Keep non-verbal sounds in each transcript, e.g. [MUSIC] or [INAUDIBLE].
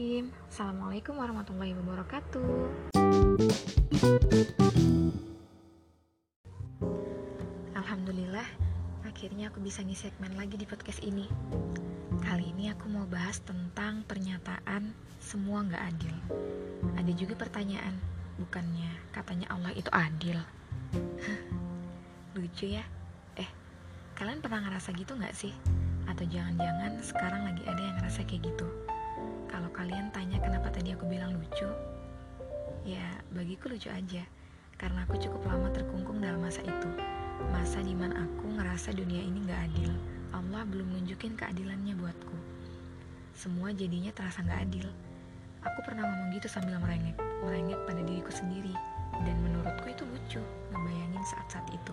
Bismillahirrahmanirrahim Assalamualaikum warahmatullahi wabarakatuh. Alhamdulillah Akhirnya aku bisa ngisi segmen lagi di podcast ini. Kali ini aku mau bahas tentang pernyataan Semua gak adil. Ada juga pertanyaan Bukannya katanya Allah itu adil? [LAUGHS] Lucu ya. Eh, kalian pernah ngerasa gitu gak sih? Atau jangan-jangan sekarang lagi ada yang ngerasa kayak gitu kalau kalian tanya kenapa tadi aku bilang lucu, ya bagiku lucu aja. Karena aku cukup lama terkungkung dalam masa itu. Masa di mana aku ngerasa dunia ini gak adil. Allah belum nunjukin keadilannya buatku. Semua jadinya terasa gak adil. Aku pernah ngomong gitu sambil merengek, merengek pada diriku sendiri. Dan menurutku itu lucu, ngebayangin saat-saat itu.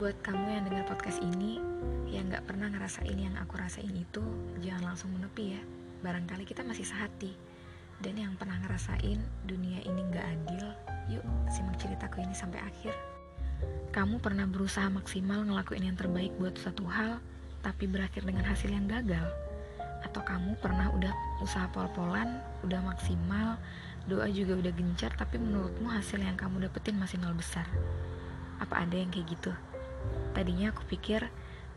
Buat kamu yang dengar podcast ini, yang gak pernah ngerasain yang aku rasain itu, jangan langsung menepi ya. Barangkali kita masih sehati. Dan yang pernah ngerasain dunia ini gak adil, yuk simak ceritaku ini sampai akhir. Kamu pernah berusaha maksimal ngelakuin yang terbaik buat suatu hal, tapi berakhir dengan hasil yang gagal? Atau kamu pernah udah usaha pol-polan, udah maksimal, doa juga udah gencar, tapi menurutmu hasil yang kamu dapetin masih nol besar? Apa ada yang kayak gitu? Tadinya aku pikir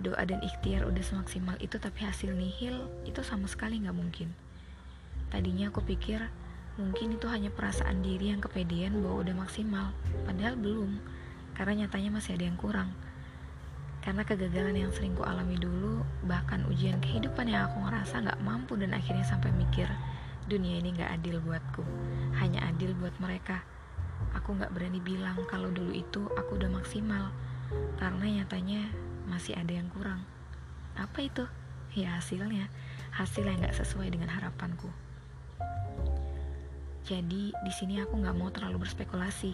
doa dan ikhtiar udah semaksimal itu tapi hasil nihil itu sama sekali nggak mungkin. Tadinya aku pikir mungkin itu hanya perasaan diri yang kepedean bahwa udah maksimal, padahal belum, karena nyatanya masih ada yang kurang. Karena kegagalan yang sering ku alami dulu, bahkan ujian kehidupan yang aku ngerasa nggak mampu dan akhirnya sampai mikir, dunia ini nggak adil buatku, hanya adil buat mereka. Aku nggak berani bilang kalau dulu itu aku udah maksimal, karena nyatanya masih ada yang kurang. Apa itu? Ya hasilnya, hasil yang gak sesuai dengan harapanku. Jadi di sini aku gak mau terlalu berspekulasi.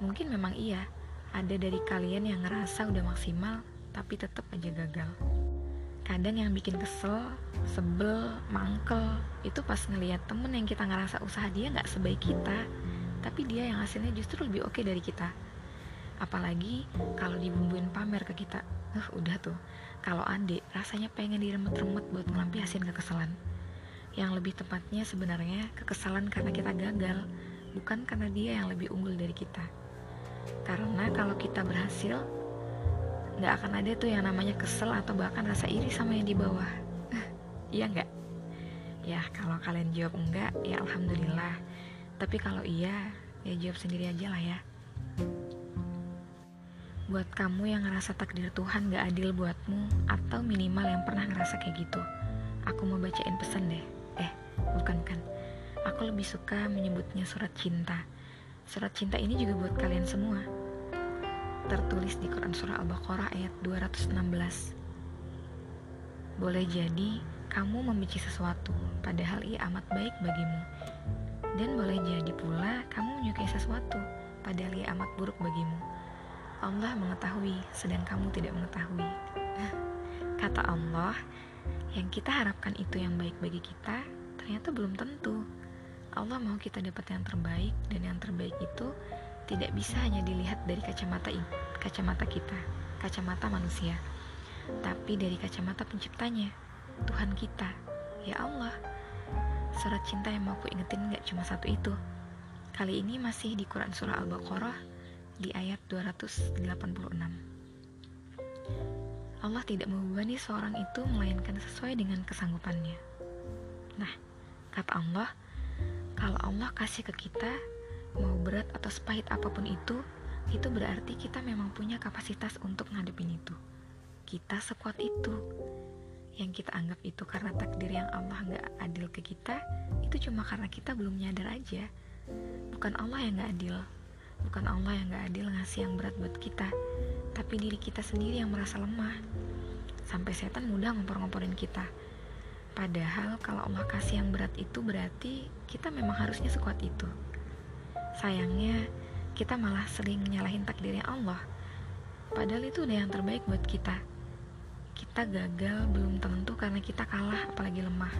Mungkin memang iya, ada dari kalian yang ngerasa udah maksimal, tapi tetap aja gagal. Kadang yang bikin kesel, sebel, mangkel, itu pas ngeliat temen yang kita ngerasa usaha dia gak sebaik kita, tapi dia yang hasilnya justru lebih oke dari kita apalagi kalau dibumbuin pamer ke kita. Uh udah tuh. Kalau adik rasanya pengen diremet-remet buat ngelampiasin kekesalan. Yang lebih tepatnya sebenarnya kekesalan karena kita gagal bukan karena dia yang lebih unggul dari kita. Karena kalau kita berhasil nggak akan ada tuh yang namanya kesel atau bahkan rasa iri sama yang di bawah. [LAUGHS] Iya nggak? Ya kalau kalian jawab enggak ya alhamdulillah. Tapi kalau iya ya jawab sendiri aja lah ya Buat kamu yang ngerasa takdir Tuhan gak adil buatmu Atau minimal yang pernah ngerasa kayak gitu Aku mau bacain pesan deh. Eh, bukan kan Aku lebih suka menyebutnya surat cinta. Surat cinta ini juga buat kalian semua. Tertulis di Quran Surah Al-Baqarah ayat 216 Boleh jadi kamu membenci sesuatu Padahal ia amat baik bagimu. Dan boleh jadi pula kamu menyukai sesuatu Padahal ia amat buruk bagimu Allah mengetahui, sedang kamu tidak mengetahui. Kata Allah, yang kita harapkan itu yang baik bagi kita, ternyata belum tentu. Allah mau kita dapat yang terbaik, dan yang terbaik itu tidak bisa hanya dilihat dari kacamata kacamata kita, kacamata manusia, tapi dari kacamata penciptanya, Tuhan kita, ya Allah. Surat cinta yang mau aku ingetin gak cuma satu itu. Kali ini masih di Quran Surah Al-Baqarah di ayat 286. Allah tidak membebani seorang itu melainkan sesuai dengan kesanggupannya. Nah, kata Allah, kalau Allah kasih ke kita, mau berat atau sepahit apa pun itu, itu berarti kita memang punya kapasitas untuk ngadepin itu. Kita sekuat itu. Yang kita anggap itu karena takdir yang Allah gak adil ke kita, itu cuma karena kita belum nyadar aja. Bukan Allah yang gak adil, Bukan Allah yang gak adil ngasih yang berat buat kita, tapi diri kita sendiri yang merasa lemah. Sampai setan mudah ngompor-ngomporin kita. Padahal kalau Allah kasih yang berat itu berarti kita memang harusnya sekuat itu. Sayangnya, kita malah sering nyalahin takdirnya Allah. Padahal itu udah yang terbaik buat kita. Kita gagal belum tentu karena kita kalah apalagi lemah.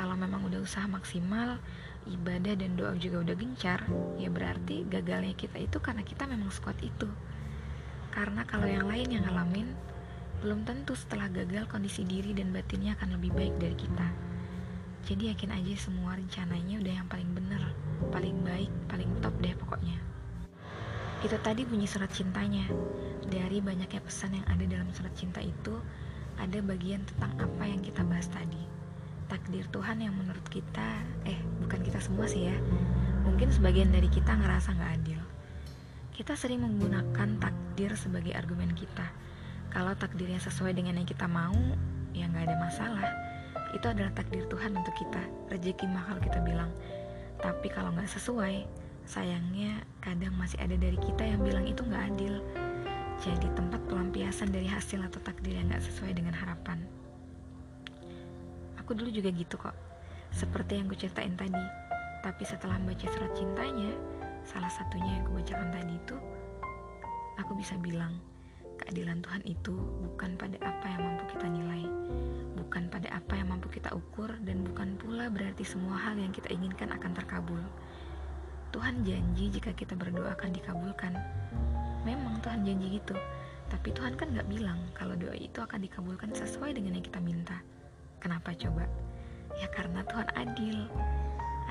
Kalau memang udah usaha maksimal, ibadah dan doa juga udah gencar, ya berarti gagalnya kita itu karena kita memang sekuat itu. Karena kalau yang lain yang ngalamin, belum tentu setelah gagal kondisi diri dan batinnya akan lebih baik dari kita. Jadi yakin aja semua rencananya udah yang paling bener, paling baik, paling top deh pokoknya. Itu tadi bunyi surat cintanya. Dari banyaknya pesan yang ada dalam surat cinta itu, ada bagian tentang apa yang kita bahas tadi. Takdir Tuhan yang menurut kita, eh bukan kita semua sih ya, mungkin sebagian dari kita ngerasa nggak adil. Kita sering menggunakan takdir sebagai argumen kita. Kalau takdirnya sesuai dengan yang kita mau, ya nggak ada masalah. Itu adalah takdir Tuhan untuk kita. Rezeki mah kalau kita bilang. Tapi kalau nggak sesuai, sayangnya kadang masih ada dari kita yang bilang itu nggak adil. Jadi tempat pelampiasan dari hasil atau takdir yang nggak sesuai dengan harapan. Aku dulu juga gitu kok. Seperti yang gue ceritain tadi. Tapi setelah membaca surat cintanya, salah satunya yang gue bacakan tadi itu, aku bisa bilang, keadilan Tuhan itu bukan pada apa yang mampu kita nilai, bukan pada apa yang mampu kita ukur, dan bukan pula berarti semua hal yang kita inginkan akan terkabul. Tuhan janji jika kita berdoa akan dikabulkan. Memang Tuhan janji gitu, tapi Tuhan kan gak bilang kalau doa itu akan dikabulkan sesuai dengan yang kita minta. Kenapa coba? Ya karena Tuhan adil.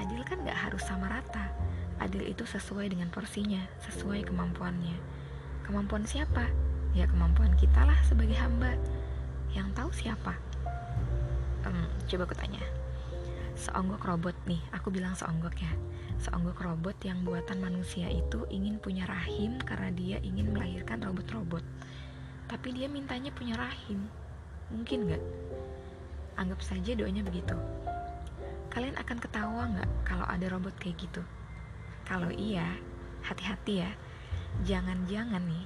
Adil kan gak harus sama rata. Adil itu sesuai dengan porsinya, sesuai kemampuannya. Kemampuan siapa? ya kemampuan kita lah sebagai hamba yang tahu siapa um, coba aku tanya seonggok robot nih aku bilang seonggok ya seonggok robot yang buatan manusia itu ingin punya rahim karena dia ingin melahirkan robot-robot tapi dia mintanya punya rahim mungkin nggak anggap saja doanya begitu. Kalian akan ketawa nggak kalau ada robot kayak gitu? Kalau iya hati-hati ya. Jangan-jangan nih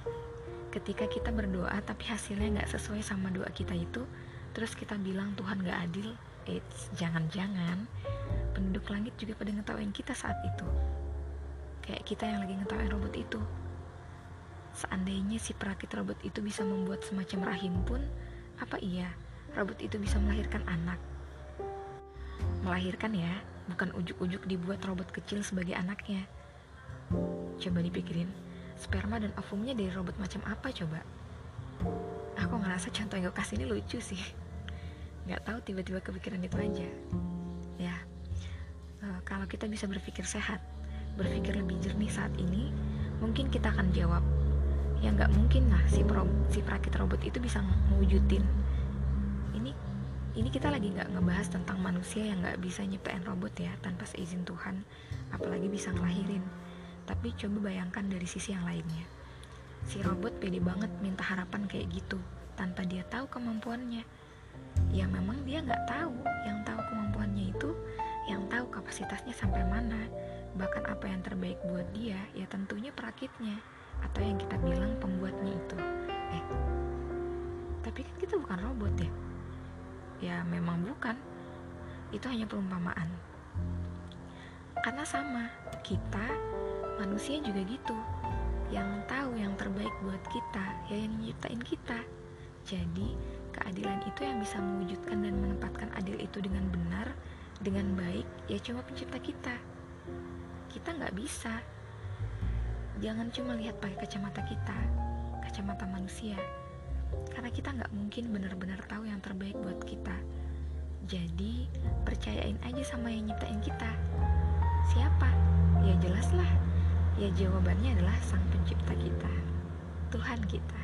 ketika kita berdoa tapi hasilnya nggak sesuai sama doa kita itu terus kita bilang Tuhan nggak adil it's jangan-jangan penduduk langit juga pada ngetawain kita saat itu. Kayak kita yang lagi ngetawain robot itu. Seandainya si perakit robot itu bisa membuat semacam rahim pun apa iya robot itu bisa melahirkan anak. Melahirkan ya bukan ujuk-ujuk dibuat robot kecil sebagai anaknya. Coba dipikirin sperma dan ovumnya dari robot macam apa coba? Aku ngerasa contoh yang gue kasih ini lucu sih. Nggak tahu tiba-tiba kepikiran itu aja. Ya uh, kalau kita bisa berpikir sehat berpikir lebih jernih saat ini mungkin kita akan jawab ya nggak mungkin lah si si perakit robot itu bisa mewujudin ini kita lagi nggak ngebahas tentang manusia yang nggak bisa nyiptain robot ya tanpa seizin Tuhan apalagi bisa ngelahirin tapi coba bayangkan dari sisi yang lainnya. Si robot pede banget minta harapan kayak gitu, tanpa dia tahu kemampuannya. Ya memang dia nggak tahu, yang tahu kemampuannya itu, yang tahu kapasitasnya sampai mana, bahkan apa yang terbaik buat dia, ya tentunya perakitnya, atau yang kita bilang pembuatnya itu. Eh, tapi kan kita bukan robot ya? Ya memang bukan, itu hanya perumpamaan. Karena sama, kita manusia juga gitu. Yang tahu yang terbaik buat kita ya yang nyiptain kita. Jadi keadilan itu yang bisa mewujudkan dan menempatkan adil itu dengan benar dengan baik ya cuma pencipta kita. Kita nggak bisa. Jangan cuma lihat pakai kacamata kita kacamata manusia karena kita nggak mungkin benar-benar tahu yang terbaik buat kita. Jadi percayain aja sama yang nyiptain kita. Siapa? Ya jelas lah. Ya jawabannya adalah sang pencipta kita, Tuhan kita.